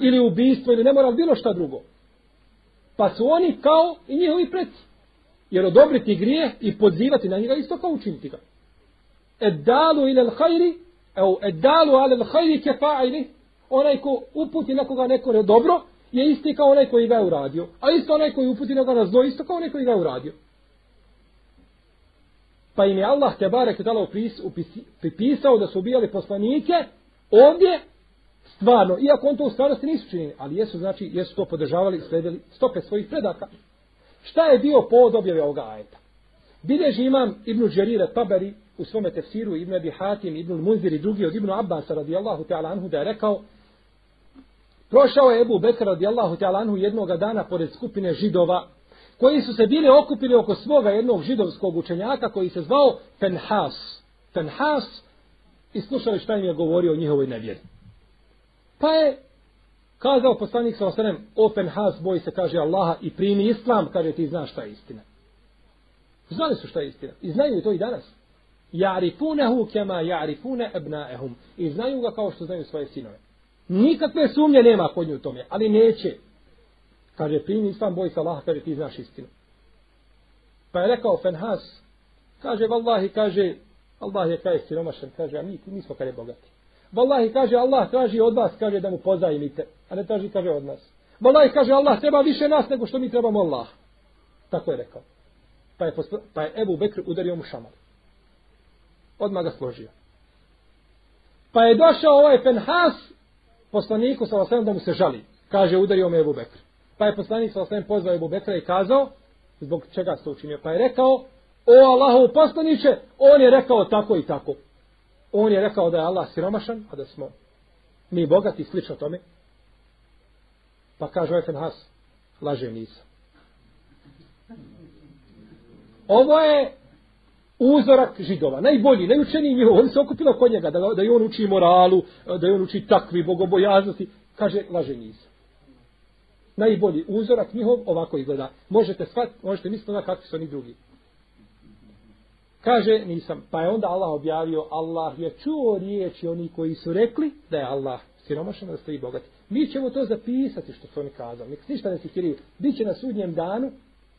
Ili ubijstvo, ili ne mora bilo šta drugo. Pa su oni kao i njihovi preci. Jer odobriti grije i podzivati na njega isto kao učiniti ga. Eddalu ilal hajri Evo, edalu alal hajri kefa'ili, onaj ko uputi nekoga neko ne dobro, je isti kao onaj koji ga je uradio. A isto onaj koji uputi nekoga na zlo, isto kao onaj koji ga je uradio. Pa im je Allah te barek dala pripisao da su ubijali poslanike ovdje stvarno, iako on to u stvarnosti nisu činili, ali jesu, znači, jesu to podržavali i sledili stope svojih predaka. Šta je bio povod objave ovoga ajeta? Bileži imam Ibnu Đerira Tabari u svome tefsiru Ibn Abi Hatim, Ibnu Munzir i drugi od Ibn Abbas radijallahu ta'ala anhu da je rekao prošao je Ebu Bekr radijallahu ta'ala anhu jednog dana pored skupine židova koji su se bili okupili oko svoga jednog židovskog učenjaka koji se zvao Penhas. Penhas i slušali šta im je govorio o njihovoj nevjeri. Pa je kazao poslanik sa osanem, open has, boji se, kaže Allaha i primi islam, kaže ti znaš šta je istina. Znali su šta je istina. I znaju to i danas. Ja'rifunehu kema ja'rifune ebnaehum. I znaju ga kao što znaju svoje sinove. Nikakve sumnje nema kod nju u tome, ali neće. Kaže, primi islam, boj se Allah, kaže ti znaš istinu. Pa je rekao Fenhas, kaže, vallahi, kaže, Allah je kaj siromašan, kaže, a mi, mi smo kada bogati. Vallahi, kaže Allah traži od vas, kaže da mu pozajmite, a ne traži kaže od nas. Vallahi, kaže Allah treba više nas nego što mi trebamo Allah. Tako je rekao. Pa je, pospo, pa je Ebu Bekr udario mu šamar. Odmah ga složio. Pa je došao ovaj Fenhas poslaniku sa vasem da mu se žali. Kaže udario me Ebu Bekr. Pa je poslanik sa vasem pozvao Ebu Bekra i kazao zbog čega se učinio. Pa je rekao o Allahov poslaniće, on je rekao tako i tako on je rekao da je Allah siromašan, a da smo mi bogati, slično tome. Pa kaže Efen Has, laže nisam. Ovo je uzorak židova, najbolji, najučeniji njihov, oni se okupili kod njega, da, da je on uči moralu, da je on uči takvi bogobojaznosti, kaže, laže nisam. Najbolji uzorak njihov ovako izgleda. Možete shvatiti, možete misliti na kakvi su oni drugi. Kaže, nisam. Pa je onda Allah objavio, Allah je čuo riječi oni koji su rekli da je Allah siromašan, da ste i bogati. Mi ćemo to zapisati što su oni kazali. Nek ništa ne sikiriju. Biće na sudnjem danu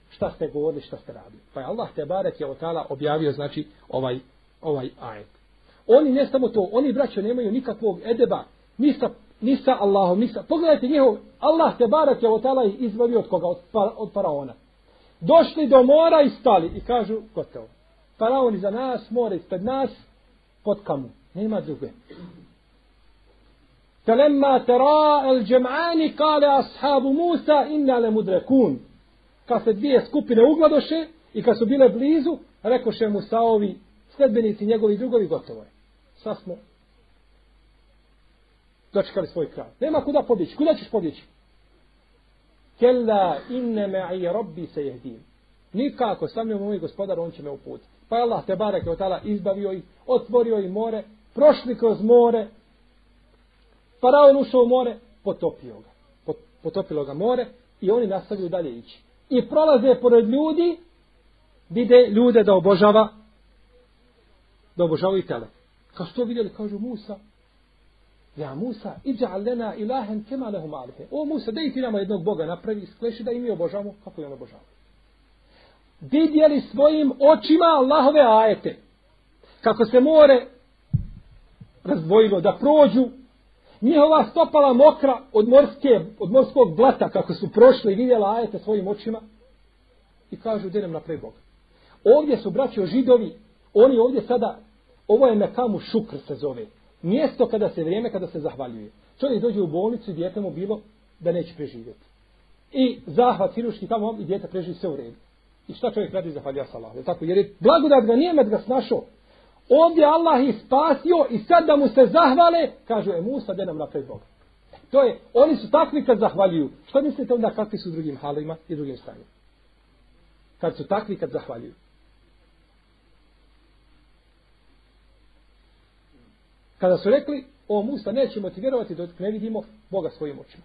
šta ste govorili, šta ste radili. Pa je Allah te barek je otala objavio, znači, ovaj, ovaj ajet. Oni ne samo to, oni braćo nemaju nikakvog edeba, ni sa, ni sa Allahom, ni sa... Pogledajte njihov, Allah te barak je otala izvalio od koga, od, od faraona. Došli do mora i stali i kažu, gotovo faraon iza nas, more ispred nas, pod kamu. Nema druge. Felemma tera el džem'ani kale ashabu Musa inna le mudrekun. Kad se dvije skupine ugladoše i kad su bile blizu, rekoše Musaovi, sledbenici njegovi drugovi, gotovo je. Sad smo dočekali svoj kraj. Nema kuda pobjeći. Kuda ćeš pobjeći? Kella inne ma'i rabbi se jehdim. Nikako, sam je moj gospodar, on će me uputiti. Pa je Allah te barek od tala izbavio ih, otvorio ih more, prošli kroz more, faraon ušao u more, potopio ga. Potopilo ga more i oni nastavljaju dalje ići. I prolaze pored ljudi, vide ljude da obožava, da obožavaju tele. Kao što vidjeli, kažu Musa, Ja Musa, iđa lena ilahen kema lehum alife. O Musa, daj ti nama jednog Boga napravi, skleši da i mi obožavamo, kako je on obožavamo vidjeli svojim očima Allahove ajete. Kako se more razdvojilo da prođu, njihova stopala mokra od, morske, od morskog blata kako su prošli i vidjela ajete svojim očima i kažu da nam napravi Bog. Ovdje su braćo židovi, oni ovdje sada, ovo je mekamu šukr se zove, mjesto kada se vrijeme, kada se zahvaljuje. Čovjek dođe u bolnicu i djete mu bilo da neće preživjeti. I zahvat hiruški tamo i djete preživi sve u redu. I šta čovjek radi zahvalja sa Allah? Tako, jer je blagodat ga nijemet ga snašao. Ovdje Allah ih spasio i sad da mu se zahvale, kažu je e, Musa, da nam napred Boga. To je, oni su takvi kad zahvaljuju. Što mislite onda kakvi su drugim halima i drugim stanjima? Kad su takvi kad zahvaljuju. Kada su rekli, o Musa, nećemo ti vjerovati dok ne vidimo Boga svojim očima.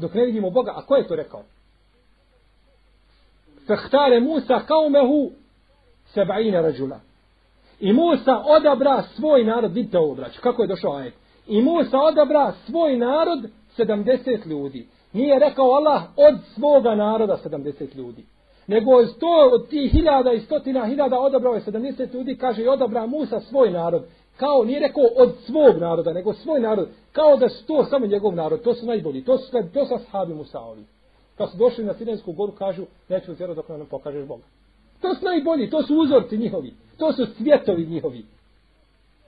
dok ne vidimo Boga. A ko je to rekao? Fehtare Musa kaumehu seba'ina rađula. I Musa odabra svoj narod, vidite ovo braću, kako je došao ajet. I Musa odabra svoj narod 70 ljudi. Nije rekao Allah od svoga naroda 70 ljudi. Nego sto, od tih hiljada i stotina hiljada odabrao je 70 ljudi, kaže i odabra Musa svoj narod kao nije rekao od svog naroda, nego svoj narod, kao da sto samo njegov narod, to su najbolji, to su, to su ashabi Musaovi. Kad su došli na Sinajsku goru, kažu, neću vjerovati dok nam pokažeš Boga. To su najbolji, to su uzorci njihovi, to su svjetovi njihovi.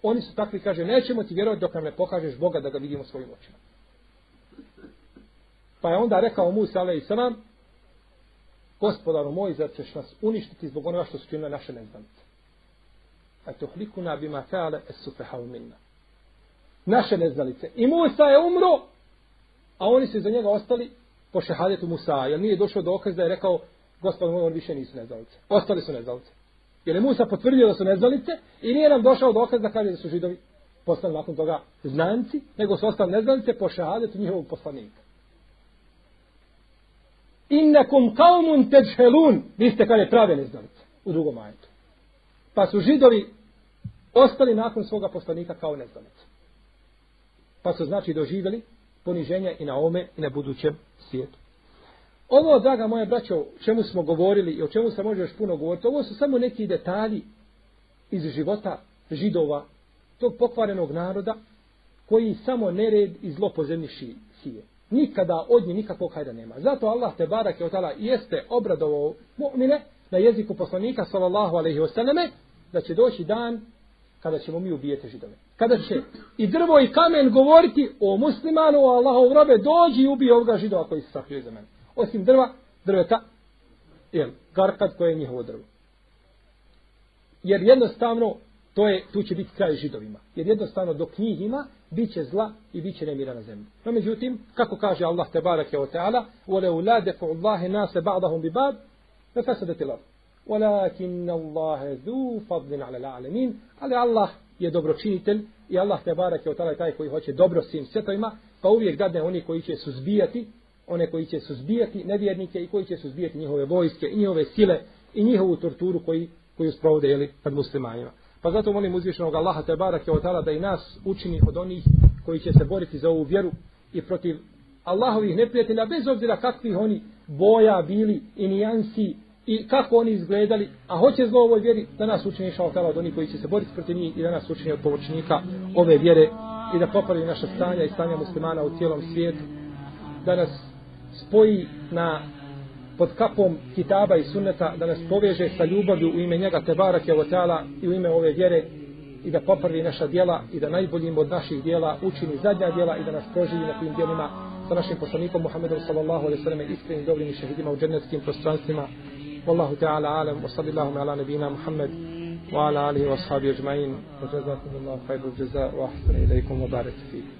Oni su takvi, kaže, nećemo ti vjerovati dok nam ne pokažeš Boga da ga vidimo svojim očima. Pa je onda rekao Musa, ale i salam, gospodaru moj, zar ćeš nas uništiti zbog onoga što su činile naše neznanice a tuhlikuna bima kale esufehav minna. Naše neznalice. I Musa je umro, a oni su za njega ostali po šehadetu Musa, jer nije došao dokaz da je rekao, gospodaru moj, on više nisu neznalice. Ostali su neznalice. Jer je Musa potvrdio da su neznalice i nije nam došao dokaz da kaže da su židovi postali nakon toga znanci, nego su ostali neznalice po šehadetu njihovog poslanika. Innakum kaumun teđhelun, vi ste kada prave neznalice u drugom ajetu. Pa su židovi ostali nakon svoga poslanika kao neznalice. Pa su znači doživjeli poniženja i na ome i na budućem svijetu. Ovo, draga moja braćo, o čemu smo govorili i o čemu se može još puno govoriti, ovo su samo neki detalji iz života židova, tog pokvarenog naroda, koji samo nered i zlo po zemlji šije. Nikada od njih nikakvog hajda nema. Zato Allah te barak je otala jeste obradovao mu'mine na jeziku poslanika sallallahu alaihi wasallame da će doći dan kada ćemo mi ubijeti židove. Kada će i drvo i kamen govoriti o muslimanu, o Allahov robe, dođi i ubij ovoga židova koji se sakrio za mene. Osim drva, drveta, jel, garkad koje je njihovo drvo. Jer jednostavno, to je, tu će biti kraj židovima. Jer jednostavno, dok njih ima, bit će zla i bit će nemira na zemlji. No, međutim, kako kaže Allah te barake o teala, vole u ladefu Allahe nase ba'dahum bi ba'd, ne fesadeti lav. ولكن الله ذو فضل على العالمين ali Allah je dobročinitelj i Allah te barake od taj koji hoće dobro svim svjetovima pa uvijek dadne oni koji će suzbijati one koji će suzbijati nevjernike i koji će suzbijati njihove vojske i njihove sile i njihovu torturu koji, koju sprovode jeli, pred muslimanima. Pa zato molim uzvišenog Allaha te barake od da i nas učini od onih koji će se boriti za ovu vjeru i protiv Allahovih neprijatelja bez obzira kakvih oni boja bili i nijansi i kako oni izgledali, a hoće zlo ovoj vjeri, da nas učini šao tala od onih koji će se boriti protiv njih i da nas učini od pomoćnika ove vjere i da popravi naša stanja i stanja muslimana u cijelom svijetu, da nas spoji na pod kapom kitaba i sunneta, da nas poveže sa ljubavlju u ime njega Tebarak je tala i u ime ove vjere i da popravi naša dijela i da najboljim od naših dijela učini zadnja dijela i da nas proživi na tim dijelima sa našim poslanikom Muhammedom sallallahu alaihi sallam iskrenim dobrim i šehidima u džennetskim prostranstvima والله تعالى أعلم وصلى اللهم على نبينا محمد وعلى آله وأصحابه أجمعين وجزاكم الله خير الجزاء وأحسن إليكم وبارك فيكم